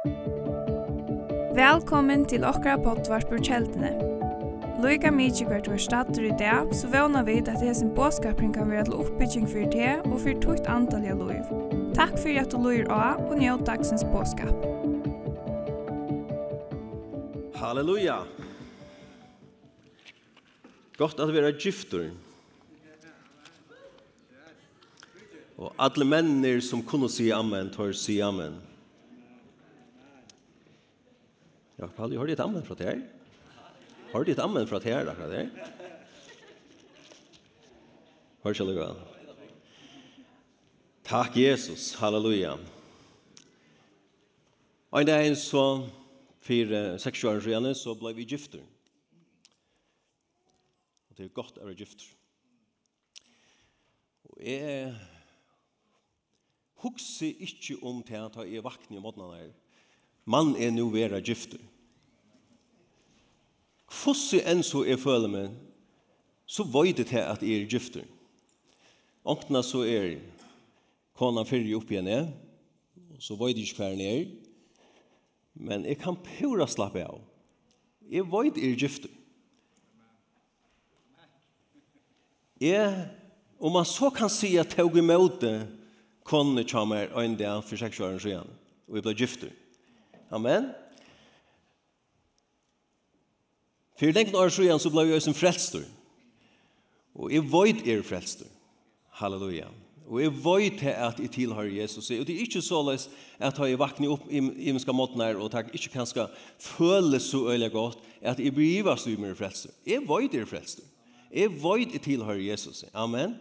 Velkommen til okra pottvarpur kjeldene. Loika mykje hvert var stater i dag, så vana vi at hesen båskapring kan være til oppbygging for det og for tukt antall av loiv. Takk for at du loir av og njød dagsens båskap. Halleluja! Godt at vi er gifter. Og alle mennir som kunne si amen, tar si amen. Amen. Ja, Paul, har du et amen fra det her? Har du et amen fra det her, akkurat det her? Hør ikke lukka. Takk, Jesus. Halleluja. Og en dag så, for seks år siden, så ble vi gifter. Og det er godt å være gifter. Og jeg hukse ikke om det at jeg vakne i måten her mann er nu vera gifter. Fosse enn så er føler meg, så vøyde til at jeg er gifter. Onkna så er konan fyrir opp igjen er, så vøyde ikke hver er, men jeg kan pura slappe av. Jeg vøyde er gifter. Jeg, om man så kan si at jeg tog imot det, konne kommer en dag for seks år siden, og jeg ble gifter. Amen. For lengt år siden så ble jeg som frelstor. Og jeg vet er frelstor. Halleluja. Og jeg vet at jeg tilhører Jesus. Og det er ikke så løs at jeg vakner opp i min måten her, og at jeg ikke kan skal føle så øyelig godt at jeg blir iverst i min frelstor. Jeg vet er frelstor. Jeg vet jeg tilhører Jesus. Amen.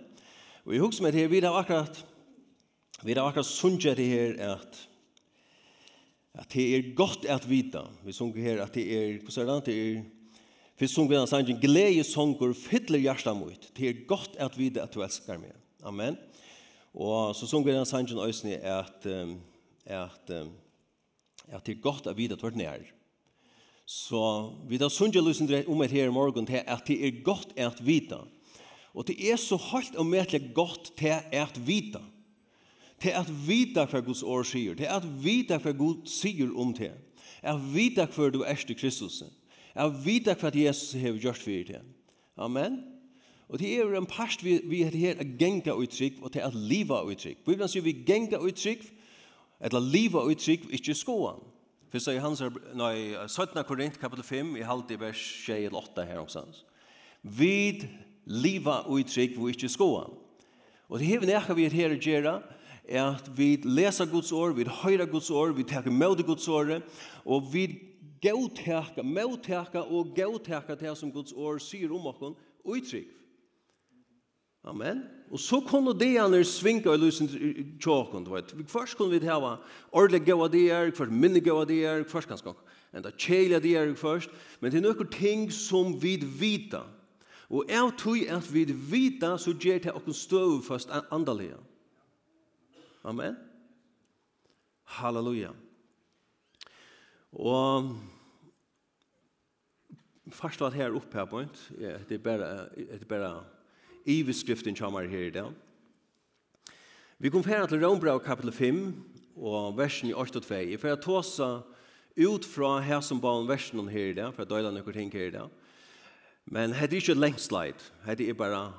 Og jeg husker meg til, vi har akkurat, vi har akkurat sunnet det her at at det er godt at vita. Vi sunger her at det er, hva er det? Det er, vi sunger den sangen, glede sanger, fytler hjertet mot. Det er godt at vita at du elskar meg. Amen. Og så sunger den sangen øsne at, at, at det er godt at vita at du er nær. Så vi da sunger lysen om et her i morgen til at det er godt at vita. Og det er så helt og medelig godt til at vita. Amen til at vita hva Guds år sier, til at vita hva Gud sier om det, at vita hva du er til Kristus, at vita hva Jesus har gjort for det. Amen. Og det er en past vi, vi er her at genga uttrykk og til at liva uttrykk. Bibelen sier vi genga uttrykk, eller liva uttrykk, ikke skoan. Først så i hans, nei, 17. Korint, kapitel 5, i halvdig vers 6-8 her omstans. Vid liva uttrykk, vi ikke skoan. Og det er nekka vi er her å gjøre, er at vi leser Guds ord, vi høyrer Guds ord, vi takker med Guds ord, og vi gautekka, mautekka og gautekka til som Guds ord sier om okken, uttrykk. Amen. Og så kunne det gjerne svinka i lusen tjåkken, du vet. Først kunne vi hava ordelig gaua det er, først minne gaua det er, først ganske enda kjelja det er først, men det er noen ting som vi vita. Og jeg tror at vi vita så gjør det okken støv først andalega. Amen. Halleluja. Og først var det her oppe her på en, det er bare, det er bare iveskriften kommer her i dag. Vi kom her til Rombrau kapitel 5 og versen i 8 og 2. Jeg får ta tåsa ut fra her som baun versen her i dag, for at døyla noen ting her i dag. Men det er ikke lengst leid, Det er bare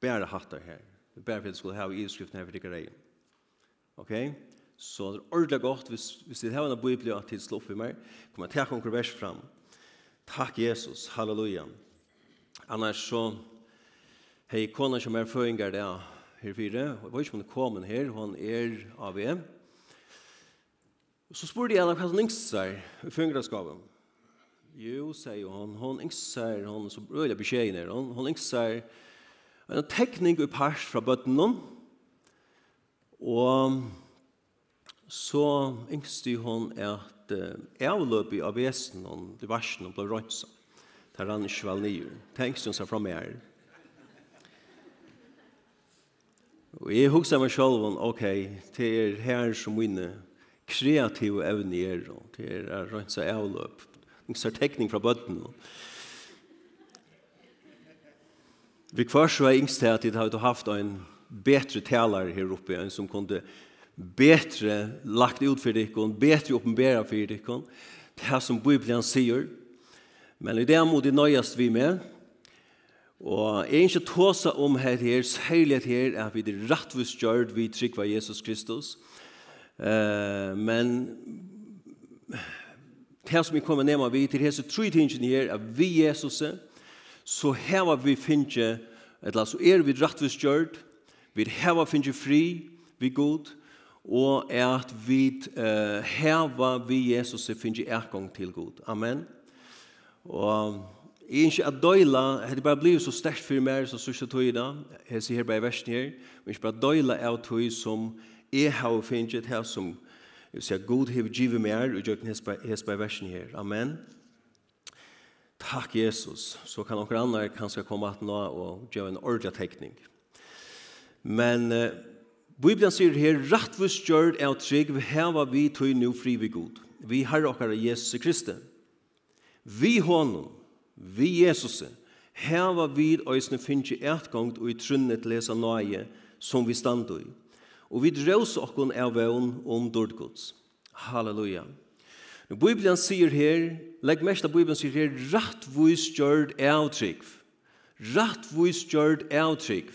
bare hatter her. Det er Bare for at det skulle ha i iveskriften her for det ikke. Ok? Så det er ordentlig godt hvis, hvis det har en bibel at tid slå opp i meg. Kommer jeg til å vers fram. Takk Jesus. Halleluja. Annars så hei kona som er føringer det her fire. Jeg vet ikke om det kom her. Hun er av VM. Så spurte jeg henne hva hun yngster i føringerskapen. Jo, sier hun. Hun yngster, hun som røyler beskjeden her. Hun, hun yngster en tekning i pers fra bøttene Og så yngste hun at uh, avløpig av vesen og diversen ble rønsa. Der han ikke var nye. Det yngste hun seg fra meg. Og jeg husker meg selv om, ok, det er her som mine kreative evne er, og det er å rønsa avløp. Det er tekning fra bøtten. Vi kvar så er yngste at jeg har haft en bättre talare här uppe än som kunde bättre lagt ut för dig och bättre uppenbara för dig det här som Bibeln säger men i det mode nöjast vi med. Og jeg er ikke tåsa om her her, særlighet her, at vi det rettvis gjørt, vi trygg var Jesus Kristus. Uh, men här som vi kommer nema vi til hese tru tingene her, at vi Jesus, så her var vi finne, eller så er vi rettvis gjørt, vi heva finnje fri, vi god, og er at vi uh, heva vi Jesus finnje ergong til god. Amen. Og Jeg er ikke at døyla, det bare blir så sterkt for meg så sørste tog i dag, jeg sier her bare i versen her, men ikke bare døyla av tog som jeg har finnet her som, jeg vil si at God har givet meg, og gjør den her bare versen her. Amen. Takk Jesus, så kan noen andre kanskje komme at nå og gjøre en ordentlig tekning. Amen. Men uh, Bibelen sier her, rettvis gjørd av trygg, vi heva vi tog nu fri vi god. Vi har okkar Jesus Kristi. Vi honom, vi Jesus, heva vi òsne finnje etgångt og i trunnet lesa nøye som vi standu i. Og vi drøs okkon av vevn om dårdgods. Halleluja. Nu Bibelen sier her, legg mest av Bibelen sier her, rettvis gjørt av trygg. Rettvis gjørt av trygg.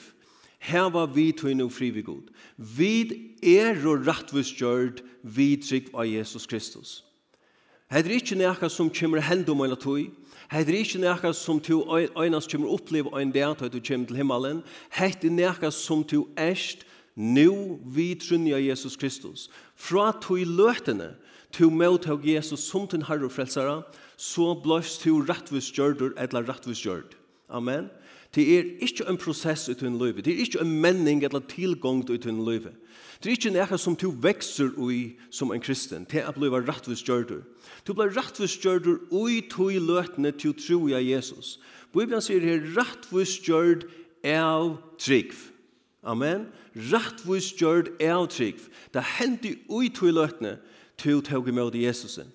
Heva vi tøyne og frivi god. Vi er og rettvis gjørt vi trygg av Jesus Kristus. Det er ikke noe som kommer hendt om en tog. Det er ikke noe som du øynest kommer oppleve ein dag til du kommer til himmelen. Det er noe som du erst nå vi trunja Jesus Kristus. Fra tog løtene tu møtag Jesus som din herre og frelsara, så blåst du rettvis gjørdur eller rettvis gjørd. Amen. Amen. Det er ikke en prosess i tunn løyve. Det er ikke en menning eller tilgång i tunn løyve. Det er ikke noe som du vekser i som en kristen. Det er å bli rettvis gjørdur. Du blir rettvis gjørdur ui tog løtene til tro i Jesus. Bibelen sier her rettvis gjørd av trygg. Amen. Rettvis gjørd av trygg. Det hendte ui tog løtene til tog imot Jesusen.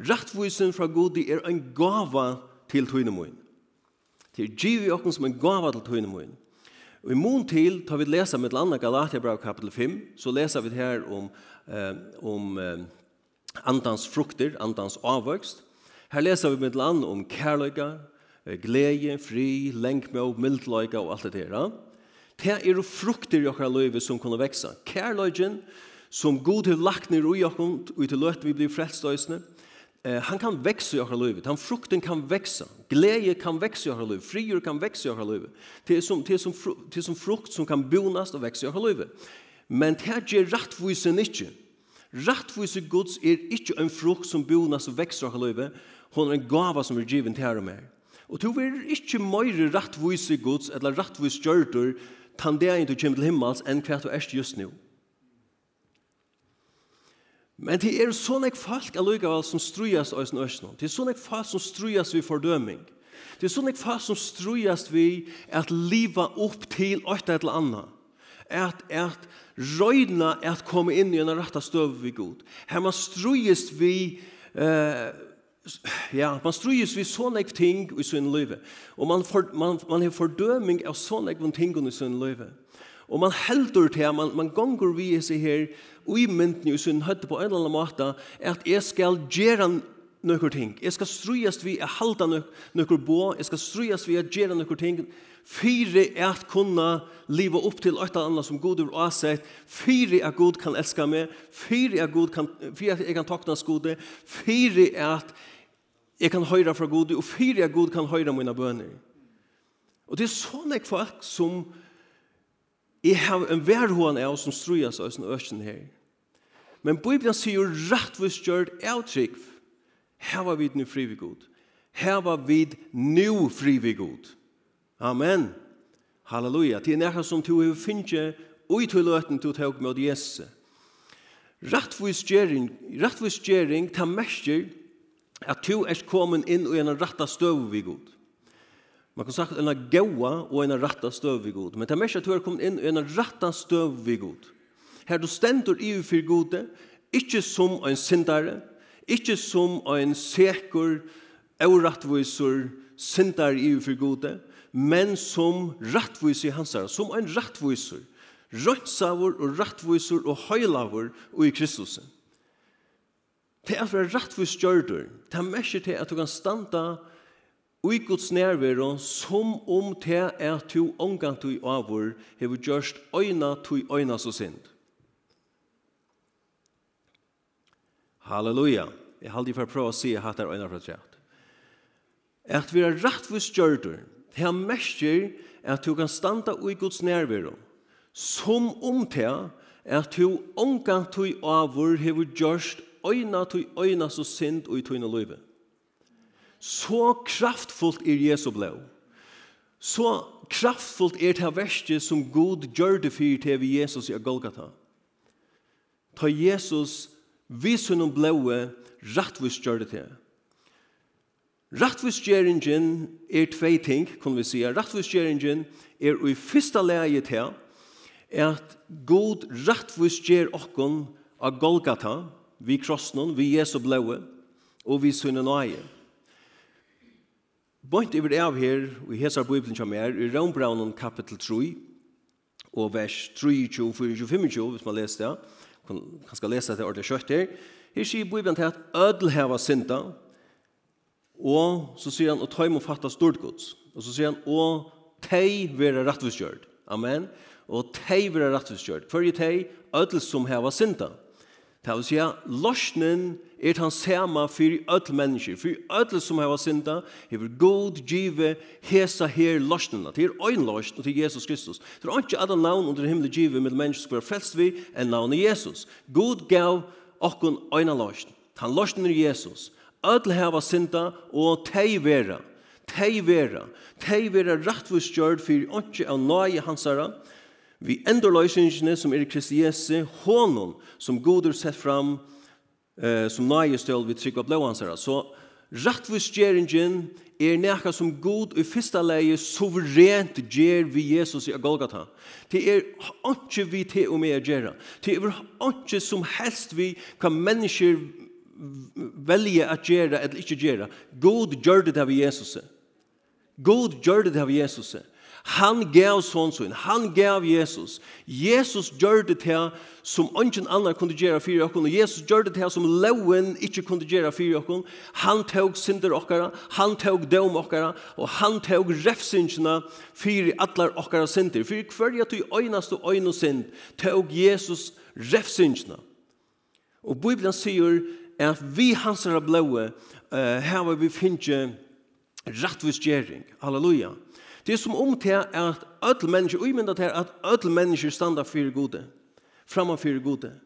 Rettvisen fra Gud er en gava til tøynemoen. Det er givet i okken som en gava til tøyne munn. Og i mån til, tar vi lesa med landa Galatia Galaterbrev kapitel 5, så leser vi her om, eh, om eh, andans frukter, andans avvøkst. Her leser vi med et om kærløyga, glede, fri, lenkmå, mildløyga og alt det der. Det er frukter i okkar løyve som kunne veksa. Kærløygen, som god har lagt ned i okkar, og til løyte vi blir frelstøysene, han kan växa i våra liv. Han frukten kan växa. Glädje kan växa i våra liv. Frigjord kan växa i våra liv. Det är som, det är som, det är som frukt som kan bonas och växa i våra liv. Men det här ger rättvisen inte. Rättvisen Guds är inte en frukt som bonas och växer i våra liv. Hon är en gava som är given till här och mer. Og du er ikke mer rettvis Guds, eller rettvis gjørtur, tan det er du kommer til himmels, enn hva du er just nå. Men det er sånne folk allikevel som strujas av sin nå. Det er sånne folk som strujas ved fordøming. Det er sånne folk som strujas ved at liva opp til et eller annet. At, at røyna at komme inn i en rette støv vi god. Her man strujas vi... Uh, ja, man strujas vi sånne ting i sin liv. Og man, for, man, man har fordøming av sånne ting i sin liv. Og man heldur til, man, man gonger vi i seg her uimyndene i sin høtte på en eller annen måte, er at jeg skal gjøre noen ting. Jeg skal strøyast vi å halda noen bo, jeg skal strøyast vi å gjøre noen ting, Fyre er at kunna liva upp til åtta andra som Gud har avsett. Fyre er god kan elska meg. Fyre er god kan, fyre er jeg kan takna gode. Fyre er at jeg kan høyra fra Gud. og fyre er god kan høyra mina bønner. Og det er sånne folk som jeg har en verhoan av som strujas av sin øsken her men Bibelen sier rettvis gjørt av trygg. Her var vi nu fri vi god. Her var vi nu fri vi god. Amen. Halleluja. Det er nærkast som du har og ui til løten til å ta med Jesus. Rettvis gjering, ta mestjer, at du er kommet inn i en retta støv vi god. Man kan sagt en gaua og en retta støv vi god. Men ta mestjer at du er kommet inn i en retta støv vi god her du stendur i for gode, ikkje som en syndare, ikkje som en sekur, euratvisur, syndar i for gode, men som rattvis i hans herre, som en rattvisur, røntsavur og rattvisur og høylavur og i Kristus. Det er for rattvis gjørdur, det er mest til at du kan standa i Guds nærværo som om det er to omgang til avur, hever gjørst øyna til øyna så sind. Halleluja. Jeg halde for å prøve å si at det er øyne fra treet. At vi er rettvis gjørter, det er mestjer at du kan standa i Guds nærvero, som om er at du omgang til av hvor hever gjørst øyne til øyne så synd og i tøyne løyve. Så kraftfullt er Jesu blå. Så kraftfullt er det verste som Gud gjør det for til vi Jesus i Golgata. Ta Jesus vi sunnum blåe rattvis gjør det til. Rattvisgjeringen er tvei ting, kan vi si. Rattvisgjeringen er i fyrsta leie til at god rattvisgjer okkon av Golgata, vi krossnon, vi Jesu blåe, og vi sunnum nøye. Bønt iver av her, og i hesar bibelen som er, i Rombraunen kapitel 3, og vers 3, 24, 25, hvis man leser det, kan, skal lese det ordentlig kjøtt her. Her sier Bibelen til at ødel heva synda, og så sier han, og tøy må fatta stort gods. Og så sier han, og tei vera rattviskjørt. Amen. Og tei vera rattviskjørt. Før i tei, ødel som heva synda. Det vil si, lorsnen er han sema fyrir öll mennesker, fyrir öll som hava synda, hever god give hesa her lorsnena, til er ein lorsn til Jesus Kristus. Det er ikke alle navn under himmelig give med mennesker som er frelst vi enn navnet Jesus. God gav okkun eina lorsn. Han lorsn er Jesus. Öll hava synda og tei vera. Tei vera. Tei vera rattvustgjörd fyrir ikke av nage hansara, Vi endur løysingene som er Kristi Jesu, honom som godur sett fram, eh, som nægjestøl vi trygg av blåansere. Så rettvisgjeringen er nekka som god i fyrsta leie suverent gjer vi Jesus i Golgata. Det er ikke vi til og med å gjøre. Det er ikke som helst vi kan mennesker velge at gjøre eller ikke gjøre. God gjør det av Jesus. God gjør det av Jesus. Jesus. Han gav sånn sånn, han gav Jesus. Jesus gjør det til som ingen annan kunne gjøre for dere, og Jesus gjør det til som loven ikke kunne gjøre for dere. Han tog synder dere, han tog døm dere, og han tog refsingene for alle dere synder. For hver at du øyneste øyne synd, tog Jesus refsingene. Og Bibelen sier at vi hans er blå, uh, her vi finner rettvis. Halleluja. Halleluja. Det er som om til at ødel mennesker, og til at ødel mennesker standa for gode, framan for gode.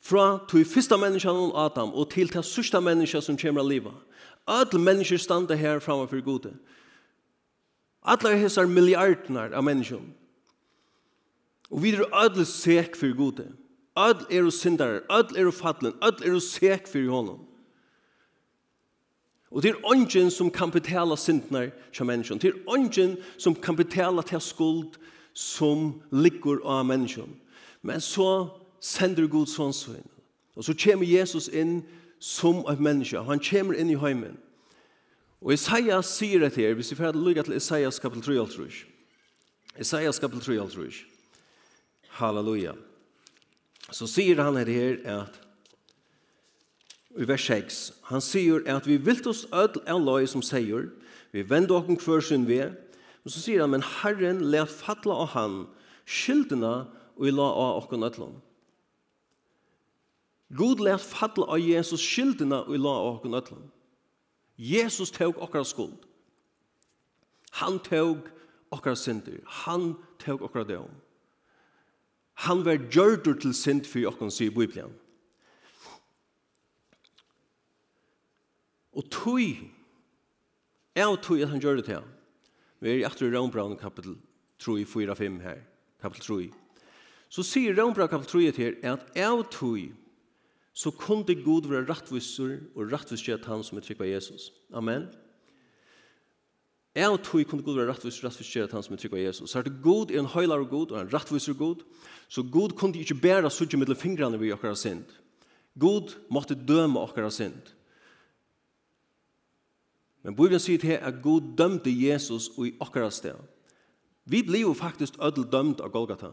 Fra til første menneskene av Adam, og til til sørste mennesker som kommer av livet. Ødel mennesker standa her framan for gode. Alle hessar milliardene av mennesker. Og vi er alle sek for gode. Alle er syndere, alle er fattelen, alle er sek for honom. Og det er ånden som kan betala syndene til mennesken. Det er ånden som kan betala til skuld som ligger av mennesken. Men så sender Gud sånn sønn. Og så kommer Jesus inn som et menneske. Han kommer inn i heimen. Og Isaias sier det her, hvis vi får lykke til Isaias kapitel 3 alt rus. Isaias kapitel 3 alt. Halleluja. Så sier han det her at i vers 6. Han sier at vi vilt oss ødel en løy som sier, vi vender åkken hver sin ved, og så sier han, men Herren let fatla av han, skyldene og i la av åkken ødelen. God let fatla av Jesus skyldene og i la av åkken ødelen. Jesus tog okkar skuld. Han tog okkar synder. Han tog okkar døm. Han var gjørdur til synd for okkar, sier Bibelen. Og tøy, er og tøy at han gjør det til ham. Vi er i 8. Rønbraun kapitel 3, 4, 5 her, kapitel 3. Så sier Rombraun kapitel 3 her at er og tøy, så kunde god være rattvisser og rattvisser til han som er trygg av Jesus. Amen. Jeg og tog kunne god være rettvis, rettvis han som er trygg av Jesus. Så er det god, er en høylar og god, og en rettvis og Gud. Så god kunne ikke bæra sudje mittel fingrene vi okkara synd. God måtte døme okkara synd. Men Bibelen sier til at Gud dømte Jesus i akkurat sted. Vi blir jo faktisk ødel dømt av Golgata.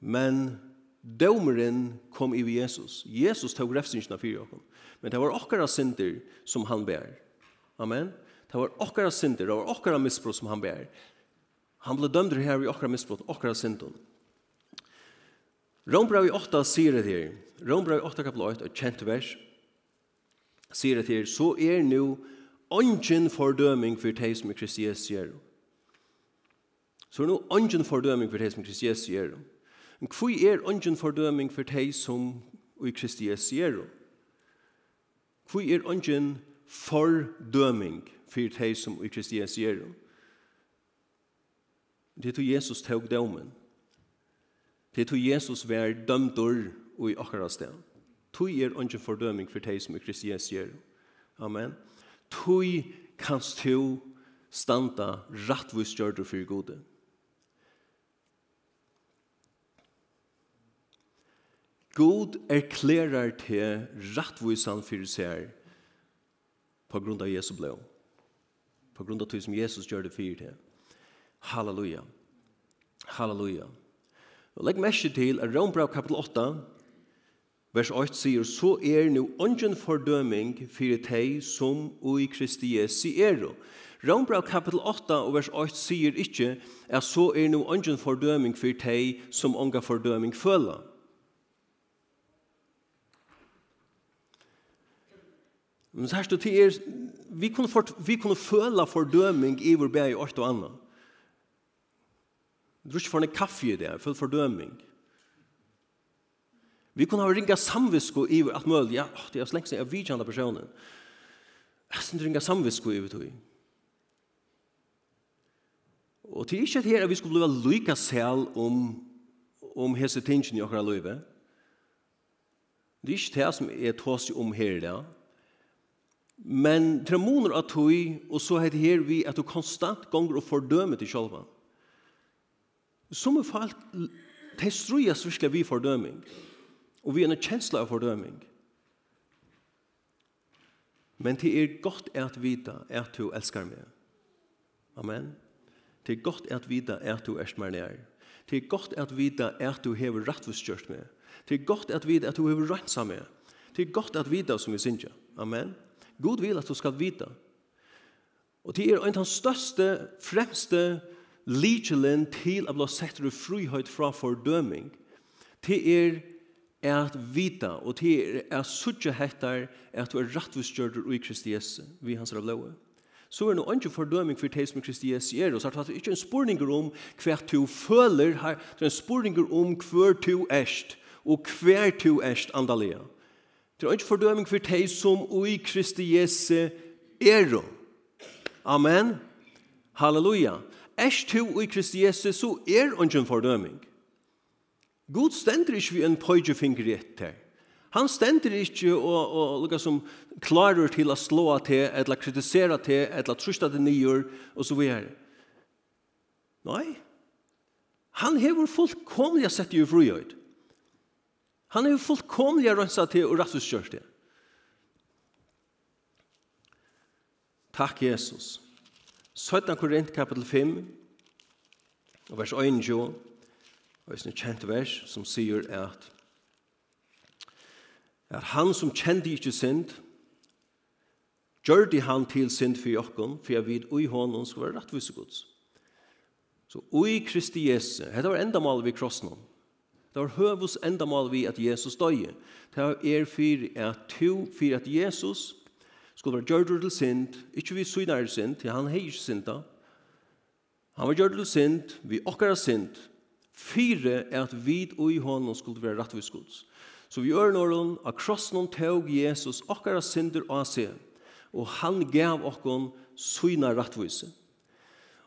Men dømeren kom i Jesus. Jesus tog refsingen av fire åkken. Men det var akkurat synder som han bær. Amen. Det var akkurat synder, det var akkurat misbrott som han bær. Han ble dømt her i akkurat misbrott, akkurat synden. Rombrau i 8 sier det her. Rombrau i 8 kapel 8, et kjent vers sier det her, så er nu ånden fordøming for de som er Kristi Jesu gjør. Så er nu ånden fordøming for de som er Kristi Jesu gjør. Men hva er ånden fordøming for de som er Kristi Jesu gjør? Hva er ånden fordøming for de som er Kristi Jesu gjør? Det er til Jesus tog dømen. Det er til Jesus vær dømtor og i akkurat stedet. Tui er ungen fordøming for deg som er Kristi Jesu er. Amen. Tui kanst tu standa rattvis gjørdu for gode. God erklærar til rattvisan for seg på grunn av Jesu blå. På grunn av det som Jesus gjør det fyrir til. Halleluja. Halleluja. Og legg merke til at Rombrau kapitel 8 Vers 8 sier, så er nu ungen fordøming fyrir tei som ui Kristi Jesi ero. Rombrau kapitel 8 og vers 8 sier ikkje at så er nu ungen fordøming fyrir tei som unga fordøming føler. Men så her stod til er, vi kunne, for, vi kunne føle fordøming i vår bæg i 8 og anna. Du er ikke for en kaffe i det, for fordøming. Fordøming. Vi kunne ha ringa samvisko i at møl, ja, oh, det er slengt seg av vidjande personen. Jeg synes ringa samvisko i tog. Og til ikke her at vi skulle bli lykka sel om, om hese tingene i okra løyve. Det er ikke det som er tås om her i dag. Men tremoner av tog, og så heter her vi at du konstant gonger og fordømer til sjølva. Som er folk, det er strujas virkelig vi fordøming. Det og vi er en kjensla av fordøming. Men det er godt at vita at du elskar meg. Amen. Det er godt at vita at du erst meg nær. Det er godt at vita at du hever rettvistgjørt meg. Det er godt at vita at du hever rannsa meg. Det er godt at vita som vi synsja. Amen. God vil at du skal vita. Og det er en av den største, fremste likjelen til å bli sett du frihøyt fra fordøming. Det er er at vita, og til er at suttje hettar, er at du er rattvisgjørdur i Kristi Jesu, vi hans rablaue. Så er det noe ikke fordøming for det som Kristi Jesu er, og så er det ikke en spurninger om hva du føler, det er en spurninger om hva du erst, og hva du erst andalega. Det er ikke fordøming for det som i Kristi Jesu er. Amen. Halleluja. Erst du i Kristi Jesu, så er ikke en fordøming. Amen God stender ikke vi en pøygefinger etter. Han stender ikke og, og lukka som klarer til å slå til, eller kritisere til, eller trusta til nyer, og så videre. Nei. Han hever fullkomlig sett i frihøyd. Han hever fullkomlig rønsa til og rassus rattuskjørt til. Takk, Jesus. 17 Korint, kapitel 5, vers 1, og er kjent vers som sier at at han som kjente ikke synd gjør det han til synd for jokken for jeg vet ui hånden skal være rettvise gods så ui Kristi Jesu dette var endamal vi krossen Det var høvus endamal vi at Jesus døg. Det er for at to, for at Jesus skulle være gjørt til synd, ikke vi synere synd, til han heier synda. Han var gjørt til synd, vi okkara synd, Fyre er at vi og i hånden skulle være rettvis gods. Så vi gjør noen, av krossen tog Jesus okkara synder av seg, og han gav okkon syna rettvise.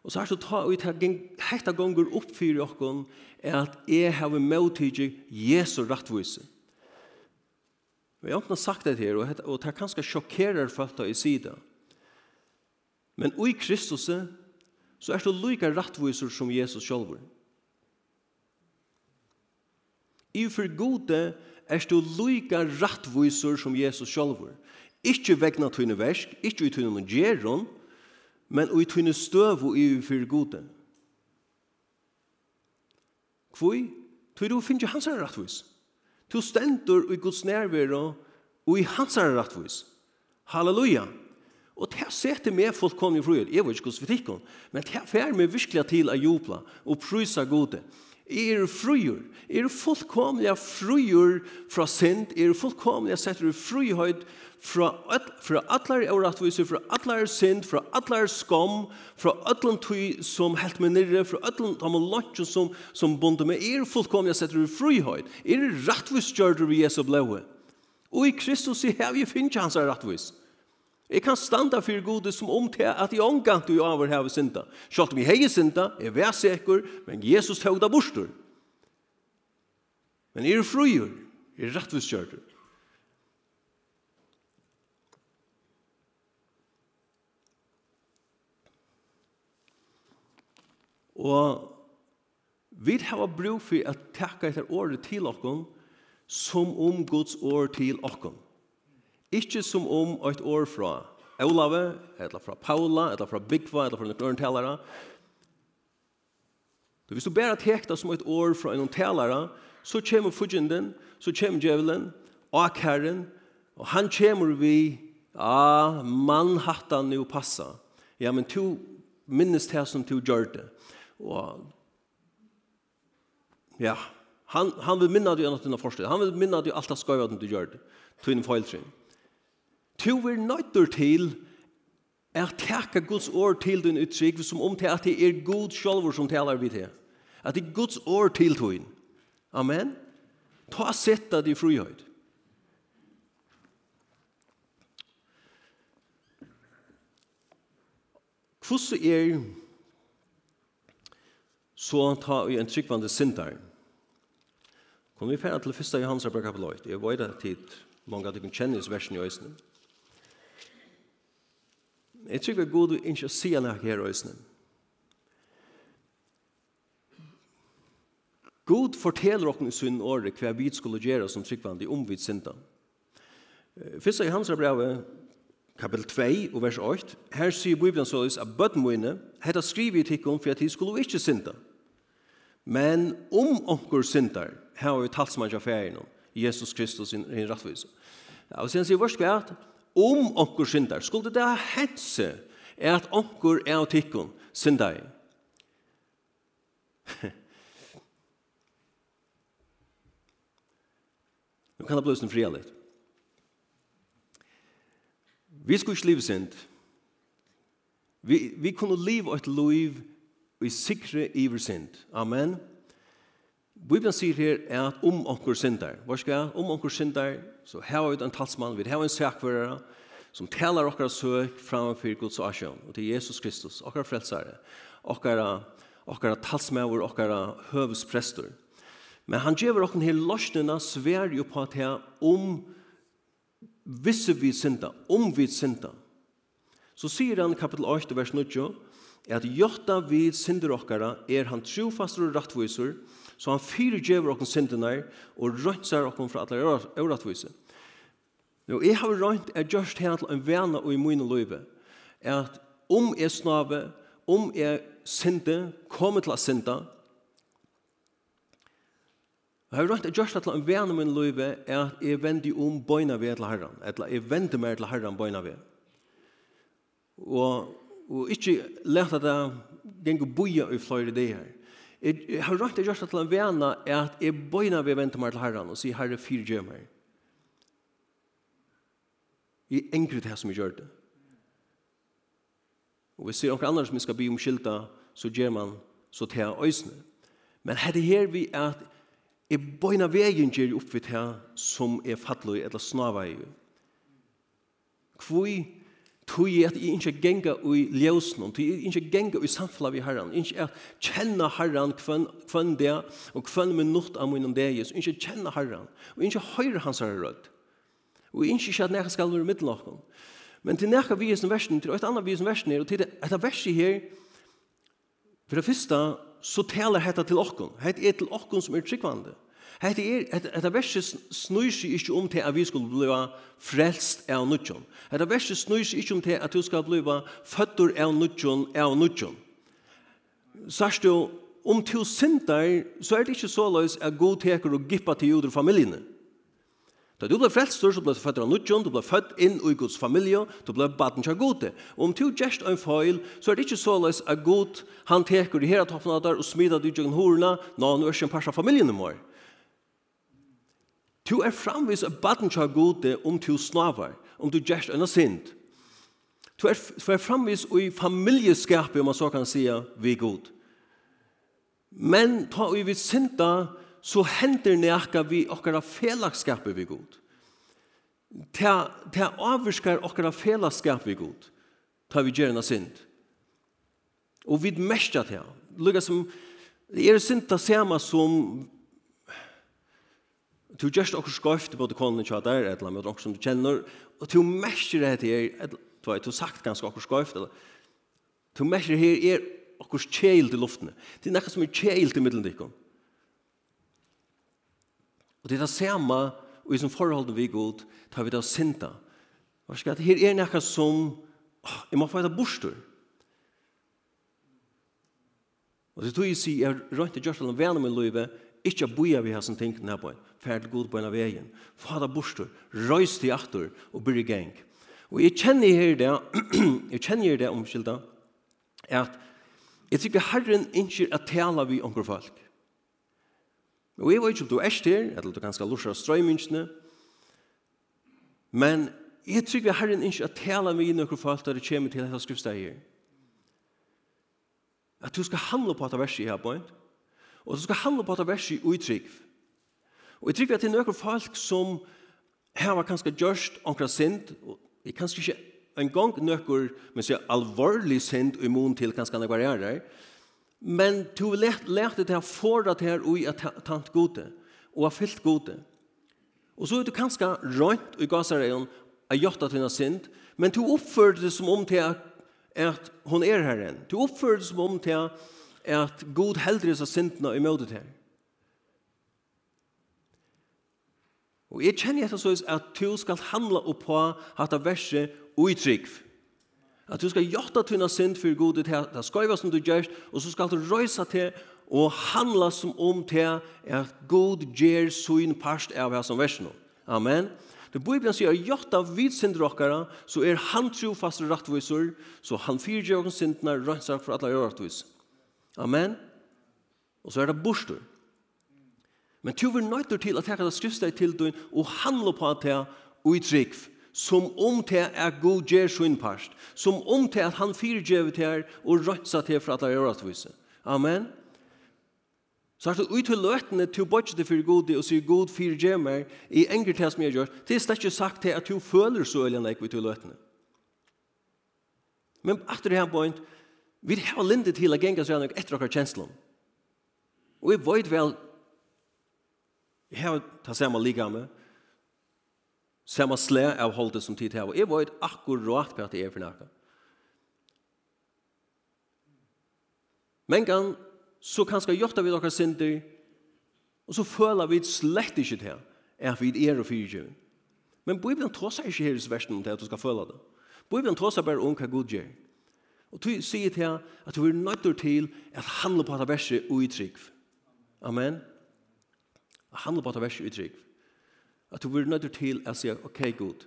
Og så er det ta ut her, hekta gonger opp for okkon, er at jeg har møtidje Jesu rettvise. Vi har ikke sagt det her, og det er kanskje sjokkerer folk i sida. Men i Kristus så er det lika rettviser som Jesus sjálfur i for gode er du lika rattvisor som Jesus sjálfur. Ikke vegna tøyne versk, ikke i tøyne gjeron, men ui tøyne støv og i for gode. Kvoi? Tøy du finnje hans er rattvis. Du stendur ui Guds nærvero og i hans er rattvis. Halleluja! Og det setter meg fullkomne frøyder. Jeg vet ikke hvordan vi tikkum, men det fer meg virkelig til å jubla og prysa gode. Halleluja! Jeg er frujur. Jeg er fullkomlig frujur fra synd. Jeg er fullkomlig setter frujhøyd fra, fra atler og rattvise, fra atler synd, fra atler skam, fra atlen tøy som helt med nirre, fra atlen tam og lantje som, som bonde med. Jeg er fullkomlig setter frujhøyd. Jeg er rattvise gjør det ved Jesu blåe. Og i Kristus i har vi finnes hans rattvise. Jeg kan standa fyrir gode som om til at jeg omgant i over heve synda. Sjalt om jeg hei synda, jeg vær sikker, men Jesus tog da bostur. Men er fruer, jeg er rettviskjørter. Og vi har brug for at takka etter året til okkon som om Guds år til okkon. Ikke som om et år fra Olave, eller fra Paula, eller fra Bigva, eller fra noen ørntalere. Så hvis du bare tekta som et år fra noen talere, så kommer fudgenden, så kommer djevelen, og herren, og han kommer vi, ja, mann hatt han jo passa. Ja, men to minnes det som to gjør det. Og ja, han, han vil minne deg gjennom dine forskjell. Han vil minne deg alt det skøyvet du gjør det. Tøyne feiltrinn to vil nøytter til er teka Guds ord til din uttrykk som om til at det er Gud sjolver som talar vi til. At det er Guds ord til din. Amen. Ta setta i frihøyd. Hvordan er så ta i en tryggvande sintar? Kom vi færa til 1. Johansar bra kapitel 8. Jeg vet at tid mange av dere kjennes versen i øysene. Jeg tror at Gud ikke sier noe her øsene. God forteller oss i sin åre hva vi skulle gjøre som tryggvande om vi sinta. Først i hans brev, kapitel 2 og vers 8, her sier Bibelen så at bøttmøyene hette skrivet i tikkum for at de skulle ikke sinta. Men om onkur syndar, her har vi talsmann av ferien Jesus Kristus i rettvis. Og sen sier vers 8, om onkur syndar, skulle det ha hetse er at onkur er av tikkun syndar. Nå kan det bli sånn fria litt. Vi skulle ikke leve synd. Vi, vi kunne leve et liv i sikre iver synd. Amen. Amen. Bibelen sier her er at om onkur syndar, hva skal jeg? Om onkur syndar, så har vi en talsmann, vi har en sakfører, som talar okkar søk framfor Guds asjon, og til Jesus Kristus, okkar frelsare, okkar, okkar talsmæver, okkar høvesprester. Men han gjør okkar her løsnena svær jo på at her om visse vi synda, om vi synda. Så sier han kapitel 8, vers 9, at jotta vi synder okkara er han trofastur og rattvisur, Så han fyrir djever okkur syndene og røntsar okkur fra allar øvratvise. Nå, jeg har rønt er gjørst her til en vana og i mine løyve, at om jeg snave, om jeg sinde, kommer til å sinde, Jeg har rønt at gjørst til en vene min løyve er at jeg vender om bøyna ved til herren. Eller jeg vender mer til herren bøyna ved. Og, og ikke lett at jeg gjenker boja i flere det her. Jeg har rødt det gjørst til en vene er at jeg bøyner ved venter meg til herren og sier herre fyre gjør meg. Jeg engrer det her som jeg gjør det. Og hvis det er noen andre som jeg skal bli omskylda, så gjør man så til øysene. Men her er her vi er at jeg bøyner vegen gjør opp ved her som er fattelig eller snarvei. Hvor tog jeg at jeg ikke genga i ljøsene, tog jeg ikke genga i samfunnet vi herren, ikke at kjenne herren kvann det, og kvann minutt av min det, ikke kjenne herren, og ikke høyre hans herre rødt, og ikke ikke at jeg skal være mitt lakken. Men til nekka vi som versen, til et annet vi som versen er, og til et av verset her, for det første, så taler dette til okken, dette er til okken som er tryggvande, Hetta er hetta verset snýr seg ikki um til at vi skulu bliva frelst av nutjon. Hetta verset snýr seg ikki um til at du skal bliva føddur av nutjon av nutjon. Sært du om til syndar, så er det ikkje såleis at god teker og gippa til jordr familjene. Da du ble frelst, så ble du født av nutjon, du ble født inn i Guds familie, du ble baden til gode. Og om til gjerst en feil, så er det ikke såleis at god, han teker i her toppen av der og smider du gjennom horene, når han er ikke en pers av familien i. Tu er framvis a baden tja gode om tu snavar, om du gjerst enn sind. Tu er, er framvis i familjeskapet, om man så kan sia, vi god. Men ta vi vid synda, så hender nekka vi okkara felagskapet vi god. Ta, ta avvirskar okkara felagskapet vi god, ta vi gjerna sind. Og vi mestja ta, lukka som, det er synda sema som du just också skoft på det konen chat där ett land med också som du känner och du mäster det här du har ju sagt ganska också skoft eller du mäster här är också chill i luften det är något som är chill i mitten dig kom och det är samma och i som förhållande vi god tar vi det synda vad ska det här är något som jag måste få ett borstor Og det tog jeg sier, jeg rønte Gjørsland vennom i løyve, ikke å boja vi hans tingene her på en fer til god på en av veien. Fada borster, røys til aktor og bryr i gang. Og jeg kjenner her det, jeg kjenner her det omskylda, at jeg tykker Herren ikke at tala vi omkring folk. Og jeg vet ikke om du er styr, eller du kanskje lorser av strøymyndsene, men jeg tykker Herren ikke at tala vi omkring folk der det kommer til dette skriftsteg her. At du skal handle på dette verset i her, point. Og du skal handle på dette verset i uttrykk. Og jeg tror at det er noen folk som her var kanskje gjørst omkring sint, og jeg kanskje ikke en gang noen men så alvorlig sint og imun til kanskje noen gjerrer, men du lærte let, det her for at her og at tant gode, og har fyllt gode. Og så er du kanskje rønt i gasareien, av gjort at hun har sint, men du oppfører det som om til at, at hun er herren. Du oppfører det som om til at, at god heldre seg sintene i møtet her. Og jeg kjenner etter så at du skal handla på at det verset uttrykk. At du skal gjøtta tunna synd for god, til det skøyva som du gjør, og så skal du røysa til og handla som om til at god gjør sin parst av hva som versen. Amen. Det Bibelen sier at gjøtta vid syndrokkara, så er han trofast rettviser, så han fyrgjør syndene røysar for alle rettviser. Amen. Og så er det bostur. Men tu vil nøyter til at jeg kan skrifte til døgn og handle på at jeg og i som om til er god gjer sin parst, som om til at han fyrgjøver til her og rødsa til for at jeg gjør rettvis Amen. Så er det ut til løtene til å bøtje det for god og sier god fyrgjøver meg i enger til som jeg gjør det er slett ikke sagt til at du føler så øyne nek ut til løtene Men etter det her point vi har lindet til å gengas etter okkar kjenslom Og jeg vet vel Jeg har ta samme liga med, samme slæ av holdet som tid her, og jeg vet akkurat hva det er for nækka. Men kan, så kan skal gjørta vi dere synder, og så føler vi slett ikke til at vi er og fyrtjøven. Men Bibelen trossar ikke her i versen om det at du skal føle det. Bibelen trossar bare om hva Gud gjør. Og du sier til at du er nødt til at handle på dette verset og i trygg. Amen. Amen handler på at vers i. At du vil nødt til å si, ok, god,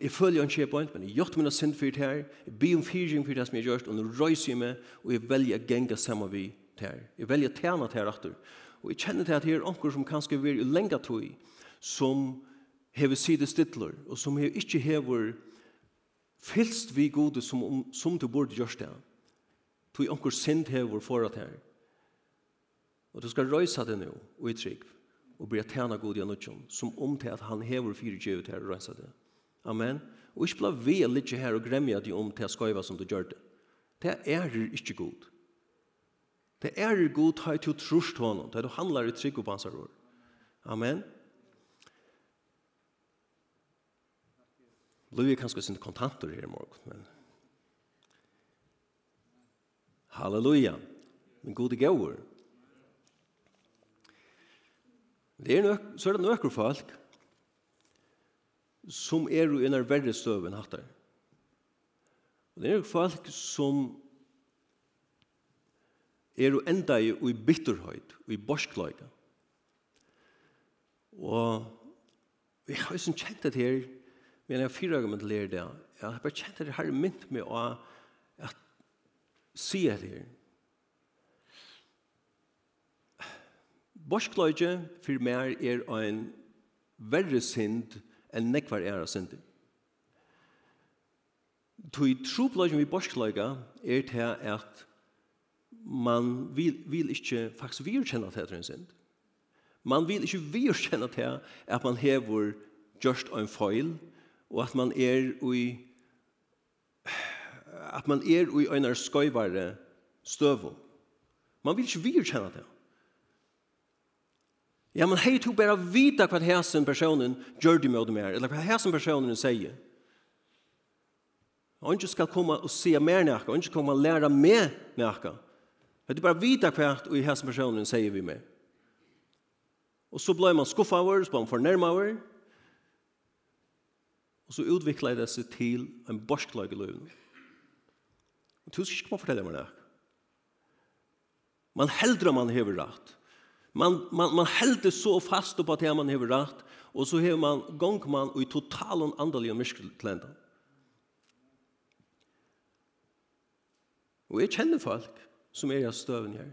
jeg følger en kjepoint, men jeg gjør mine synd for det her, jeg blir om fyrtjeng for det som jeg gjør, og nå røyser jeg meg, og jeg velger å gjenge sammen vi til her. Jeg velger å tjene til her etter. Og jeg kjenner til at det er noen som kanskje vil lenge tog, som hever sidestittler, og som hever ikke hever fylst vi gode som, som du burde gjøre det. Tog anker synd hever for det her. Og du skal røysa det nå, og i trygg og blir tjena god i anutjon, som om til at han hever fire djevet her og rensa det. Amen. Og ikke bla ve litt her og gremja de om til å skoiva som du gjør det. Det er ikke god. Det er god hei til trust honom, det er du handlar i trygg og bansar år. Amen. Lui er kanskje sin kontanter her i morgen, men... Halleluja. Men god er gauur. Det er nok, så er det nøkker folk som er i en av verre støven hattar. Og det er folk som er jo enda i, i bitterhøyt, i borskløyga. Og vi har jo sånn kjent det her, men jeg har fire argument til det. Jeg har bare kjent det her mynt med å at si det her. Borskløyge for meg er en verre synd enn nekvar er av synder. Tui trubløyge vi borskløyge er til at man vil, vil ikke faktisk virkjenne at det er en synd. Man vil ikke virkjenne til at man hever gjørst en feil, og at man er i at man er i en skøyvare støvum. Man vil ikke virkjenne det. Ja, men hei to bare vita hva hæsen personen gjør det med dem her, eller hva hæsen personen sier. Og ikke skal komme og se mer nækka, og ikke komme og lære mer nækka. Men du bare vita hva i hæsen personen sier vi med. Og så ble man skuffa over, så ble man fornærma over. Og så utvikla det seg til en borsklag i løven. Og du skal ikke komme og fortelle meg det. Man heldre man hever rett. Man, man, man helder så fast på at man har rett, og så har man gong man i totalen andelige myskelklenda. Og jeg kjenner folk som er i støven her.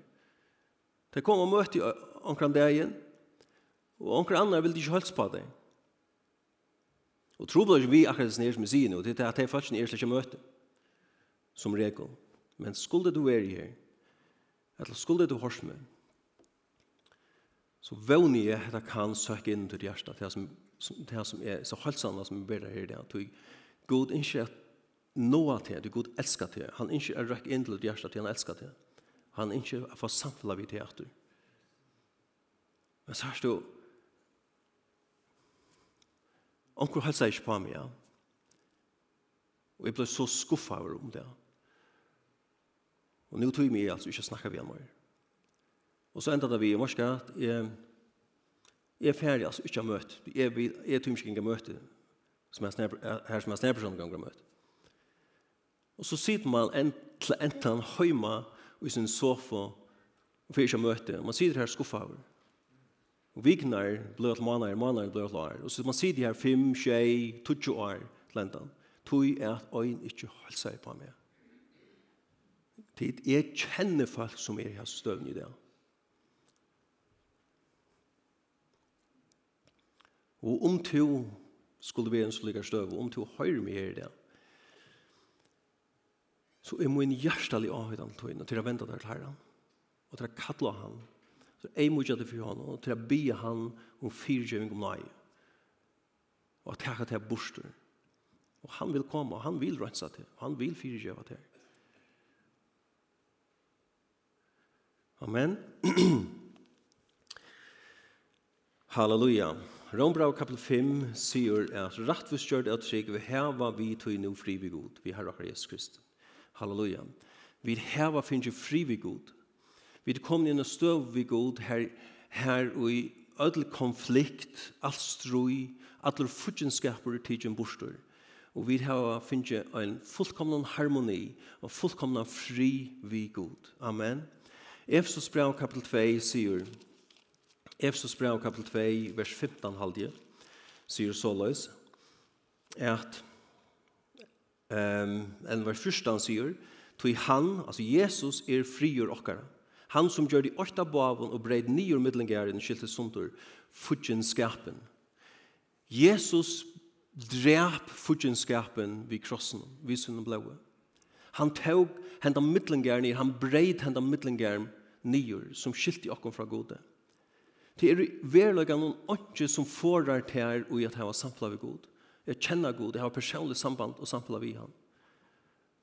De kom og møtte omkring dagen, og omkring andre vil de ikke holde på deg. Og tro på det vi akkurat sånn her som sier nå, det er at de faktisk er slik møte som regel. Men skulle du være her, eller skulle du hørse meg, så vågner jeg at jeg kan søke inn til hjertet, det som, det som er så halsende som er bedre her i det, at God ikke at noe til, du god elsker til. Han ikke er røkk inn til hjertet til, han elsker til. Han ikke er for samfunnet vi til. Men så er det jo, onkur helsa ikke på meg, ja. Og jeg ble så skuffet over om det. Og nå tog jeg meg altså ikke snakke vi meg. Og så enda det vi i morske at jeg, jeg er ferdig, altså ikke har møtt. Jeg, jeg tror ikke jeg har møtt som jeg snabber, her som jeg snabber som ganger møtt. Og så sitter man en, til enten høyma i sin sofa og fyrir ikke møte. Man sitter her skuffa over. Og viknar blei til manar, manar blei til år. Og så man sitter her fem, tjei, tutsi år til enten. Tui er at øyn ikke holdt seg på meg. Tid, jeg kjenner folk som er i hans støvn i det. Og om to skulle vi en slik støv, og om to høyre meg her i det, så er min hjertelig avhøyde han tog inn, til å vente der til herren, og til å kattle han, så er mye til for han, og til å be han om fyrtjøving om nøye, og at jeg til borster. Og han vil komme, og han vil rensa til, og han vil fyrtjøve til. Amen. Halleluja. Halleluja. Rombrau kapitel 5 sier at rattvistgjørt er trygg vi heva vi tog no fri vi god, vi har akkurat Jesus Kristus. Halleluja. Vi heva finnes fri vi god. Vi kom inn og støv vi god her, her og i ødel konflikt, all strui, all futjenskaper i tidsen bostor. Og vi heva finnes en fullkomna harmoni og fullkomna fri vi god. Amen. Efsos brev kapitel 2 sier Efesus brev kapitel 2, vers 15 halvdje, sier såleis, at ehm en vers han sier, tog han, altså Jesus, er frigjør okkara. Han som gjør de åtta bavon og breid nior middlengæren skilte sundur, fudgenskapen. Jesus drep fudgenskapen vid krossen, vid sunn og. Han tog henda middlengæren, han breid henda middlengæren nio som skilte okkom fra gode. Det er verkligen noen åndsje som forar til her og i at jeg var samfla ved Gud. Jeg kjenner Gud, jeg har personlig samband og samfunnet ved han.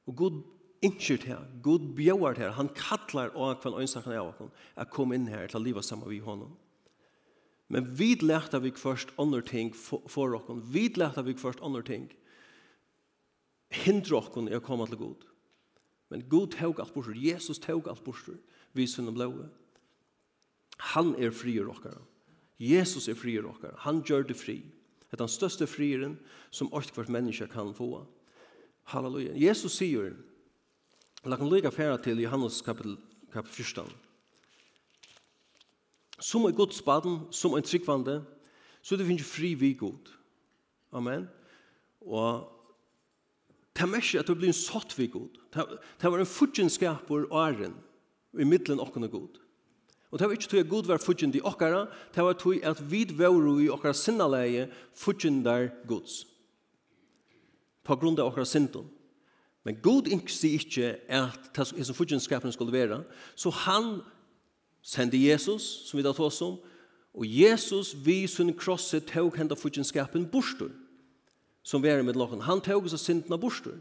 Og Gud innskjer til her, Gud bjøver til her, han kallar og han ønsakken av henne, jeg kom inn her til å leve sammen ved honom. Men vi lærte vi først andre ting for oss. Vi lærte vi først andre ting. Hindre oss i å komme til Gud. Men Gud tog alt bort. Jesus tog alt bort. Vi sunne blået. Han er frier råkere. Jesus er frier okkar. Han gjør det fri. Det er den største frieren som alt hvert menneske kan få. Halleluja. Jesus sier, la kan lykke færa til Johannes kapitel, kapitel 14. Som en Guds spaden, som en tryggvande, så det finnes fri vi god. Amen. Og det er mest at det blir en satt vi god. Det var en fudgenskaper og æren i middelen okkene god. Og det var ikke tog at Gud var fudgjende i okkara, det var tog at vi var i okkara sinnaleie fudgjende Guds. På grunn av okkara sinton. Men Gud innsi ikke at det er som fudgjenskapen skulle være, så han sendte Jesus, som vi da tog oss om, og Jesus vi sin krosset tog henda fudgjenskapen bostur, som vi er med lakken. Han tog oss av sinton av bostur.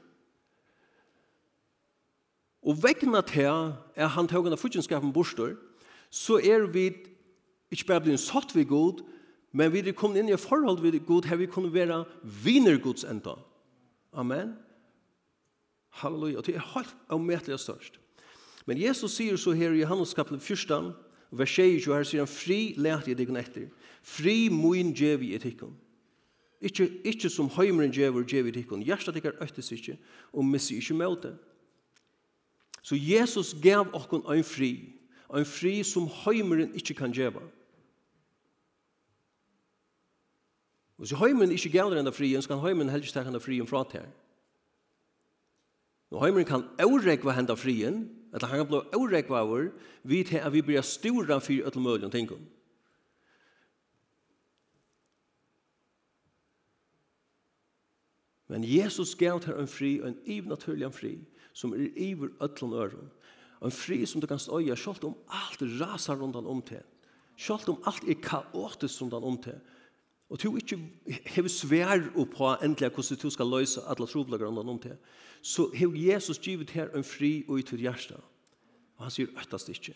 Og vegna til at han tog henda fudgjenskapen bostur, så er vi ikke bare blitt satt ved god, men vi er kommet inn i forhold ved god, her vi kunne være viner gods enda. Amen. Halleluja. Og det er helt avmetelig størst. Men Jesus sier så her i Johannes kapitel 1, vers 6, her sier han, fri lærte jeg deg etter. Fri moin djevi etikken. Ikke, ikke som høymeren djever djevi etikken. Hjertet ikke er øktes ikke, og missi ikke møte. Så Jesus gav okken en fri en fri som heimeren ikke kan gjeva. Og så heimeren ikke gjelder enn frien, så kan heimeren helst ta henne frien fra til. Og heimeren kan avrekva henne frien, at han kan bli avrekva over, vi til at vi blir stora for alle mulige ting. Men Jesus gav til en fri, en ivnaturlig fri, som er iver ødlån øren. Og en fri som du kan støye, selv om alt rasar rundt om til. Selv om alt er kaotisk rundt om til. Og du ikke har svær på endelig hvordan du skal løse alle troblager rundt om til. Så har Jesus givet her en fri og i til hjerte. Og han sier øttast ikke.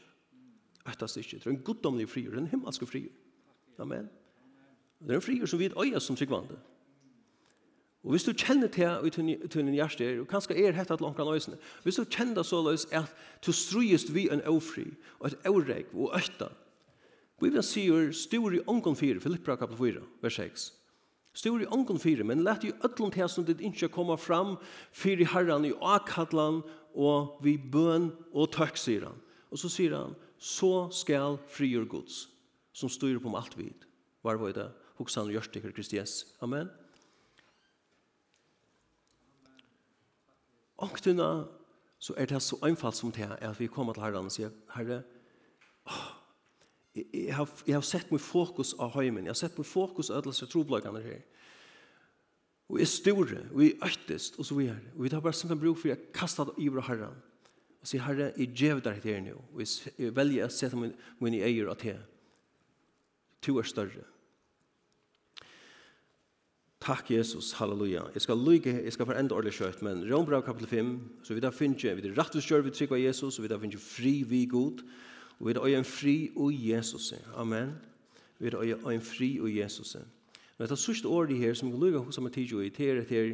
Øttast ikke. Det er en goddomlig frier, en himmelsk fri. Amen. Det er en fri som vi øyer som tryggvande. Og hvis du kjenner til i tunne hjerte, og kanskje er hett at langt øyne, hvis du kjenner det så løs at du strøyest vi en ofri, og et eureg, og økta, Bibelen sier stor i ångon 4, Filippra kapitel 4, vers 6. Stor i ångon 4, men let jo ødlom til som ditt ikke kommer fram, fyr i herran i akadlan, og vi bøn og tøk, sier han. Og så sier han, så skal frigjør gods, som styrer på om alt vid. Var var det? Hoksan og Gjørstikker Kristi Amen. ångtuna, så er det så einfalt som det er at vi kommer til herren og sier, herre, åh, jeg, har, jeg har sett min fokus av høymen, jeg har sett min fokus av alle trobløkene her. Og jeg er store, og jeg er øktest, og så videre. Og vi tar bare simpelthen bruk for jeg kastet det over herren. Og sier, herre, jeg gjør det her nå, og jeg, velger å sette min, min eier av det. To er større. Takk Jesus, halleluja. Jeg skal lykke, jeg skal forenda ordentlig kjøtt, men Rombrau kapitel 5, så vi da finner, vi det rett og slett vi trykker av Jesus, og vi da finner fri vi god, og vi da øye en fri og Jesus. Amen. Vi da øye en fri og Jesus. Men det er sørste ordet her, som vi lykke hos ham tid, og i ter etter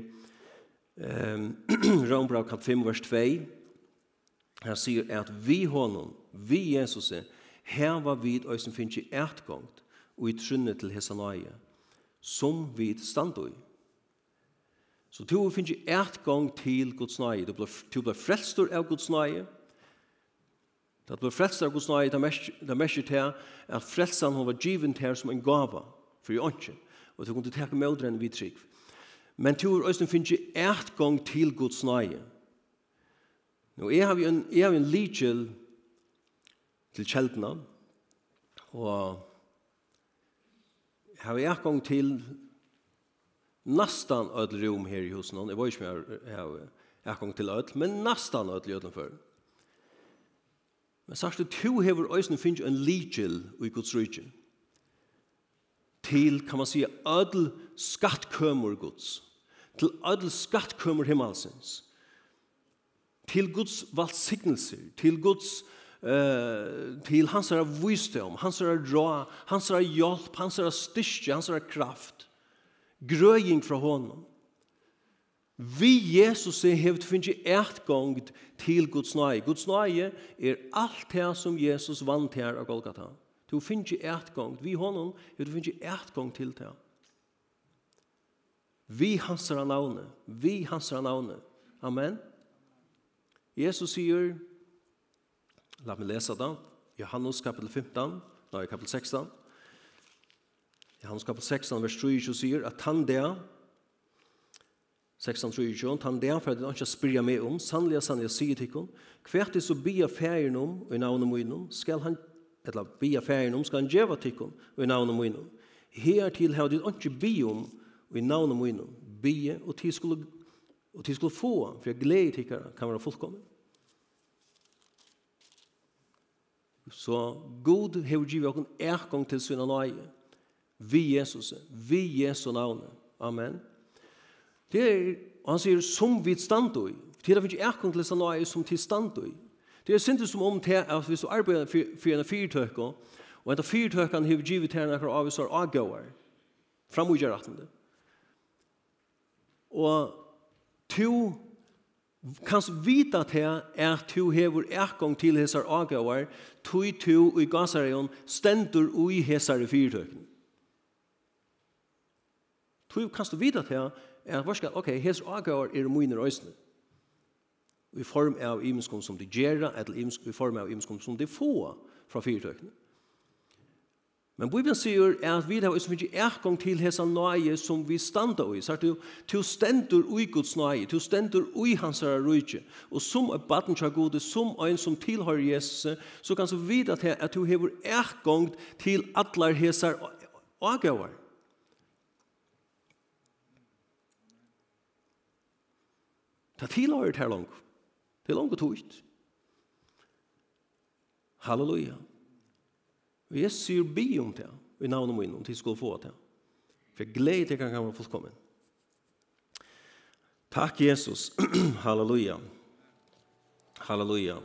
um, Rombrau kapitel 5, vers 2, han sier at vi honom, vi Jesus, her var vi, og som finner etgångt, og i trunnet til hessanøye. Amen som vi standa i. Så to finnes ikke et gang til Guds nøye. Du blir frelstor av Guds nøye. Du blir frelstor av Guds nøye. Det merker til at frelsen hun var givet til som en gava for jo ikke. Og du kunne teke med den vi trygg. Men to er også finnes ikke et gang til Guds nøye. Nå, jeg har jo en, jeg har en ligel til kjeldene. Og har vi akong til nesten et rom her i husen. Jeg var ikke som jag har akong til öll, men nesten et rom før. Men sagt du, to hever øyne finnes en ligil i Guds rydgen. Til, kan man si, ødel skattkømer Guds. Til ødel skattkømer himmelsens. Til Guds valgsignelser. til Guds eh, til hans herre visdom, hans herre dra, hans herre hjälp, hans herre styrka, hans herre kraft. Gröjing från honom. Vi Jesus er hevd finnes eit gongt til Guds nøye. Guds nøye er alt det som Jesus vant her av Golgata. Du finnes eit gongt. Vi honom hevd finnes eit gongt til det. Vi hans herre navne. Vi hans herre navne. Amen. Jesus sier, La meg lese det. Johannes kapitel 15, nei, kapitel 16. Johannes kapitel 16, vers 23 sier at han det, 16, 23, han det for at han ikke spyrja meg om, sannelig, sannelig, sier til henne, hvert er så bia ferien om, og i navnet munnen, skal han, eller bia ferien om, skal han gjeva til henne, og i navnet munnen. Her til har du ikke bia om, og i navnet munnen, bia, og til skulle, og til skulle få, for jeg gleder til henne, kan være fullkomne. Så god hever givet okken erkong til sinne nøye. Vi Jesus, vi Jesu navn. Amen. Det er, han sier, som vi stand i. Det er ikke erkong til sinne nøye som til stand i. Det er sinne som om til at hvis du arbeider for en fyrtøkker, og etter fyrtøkker han hever givet til en akkurat avvisar avgåer, framgjør at det. Og to Kans vita til at du hever ekong til hesar agavar, tui tu i gasarion stendur ui hesar i fyrtøkken. Tui kans du vita til at varska, ok, hesar agavar er muiner òsne. I form av imenskom som de gjerra, eller i form av imenskom som de få fra fyrtøkken. Men Bibelen sier at vi har ikke erkong til hese nøye som vi standa i. Så du, du stendur ui Guds nøye, du stendur ui hans herre rujtje. Og som er baden tja gode, som en som tilhører Jesus, så kan du vite at, at du hever erkong til atlar hese agavar. Ta tilhører til langt. Til langt og tog Halleluja. Halleluja. Og jeg sier bi om det, i navnet min, om de skulle få det. For jeg gleder til at han kan fullkommen. Takk, Jesus. Halleluja. Halleluja.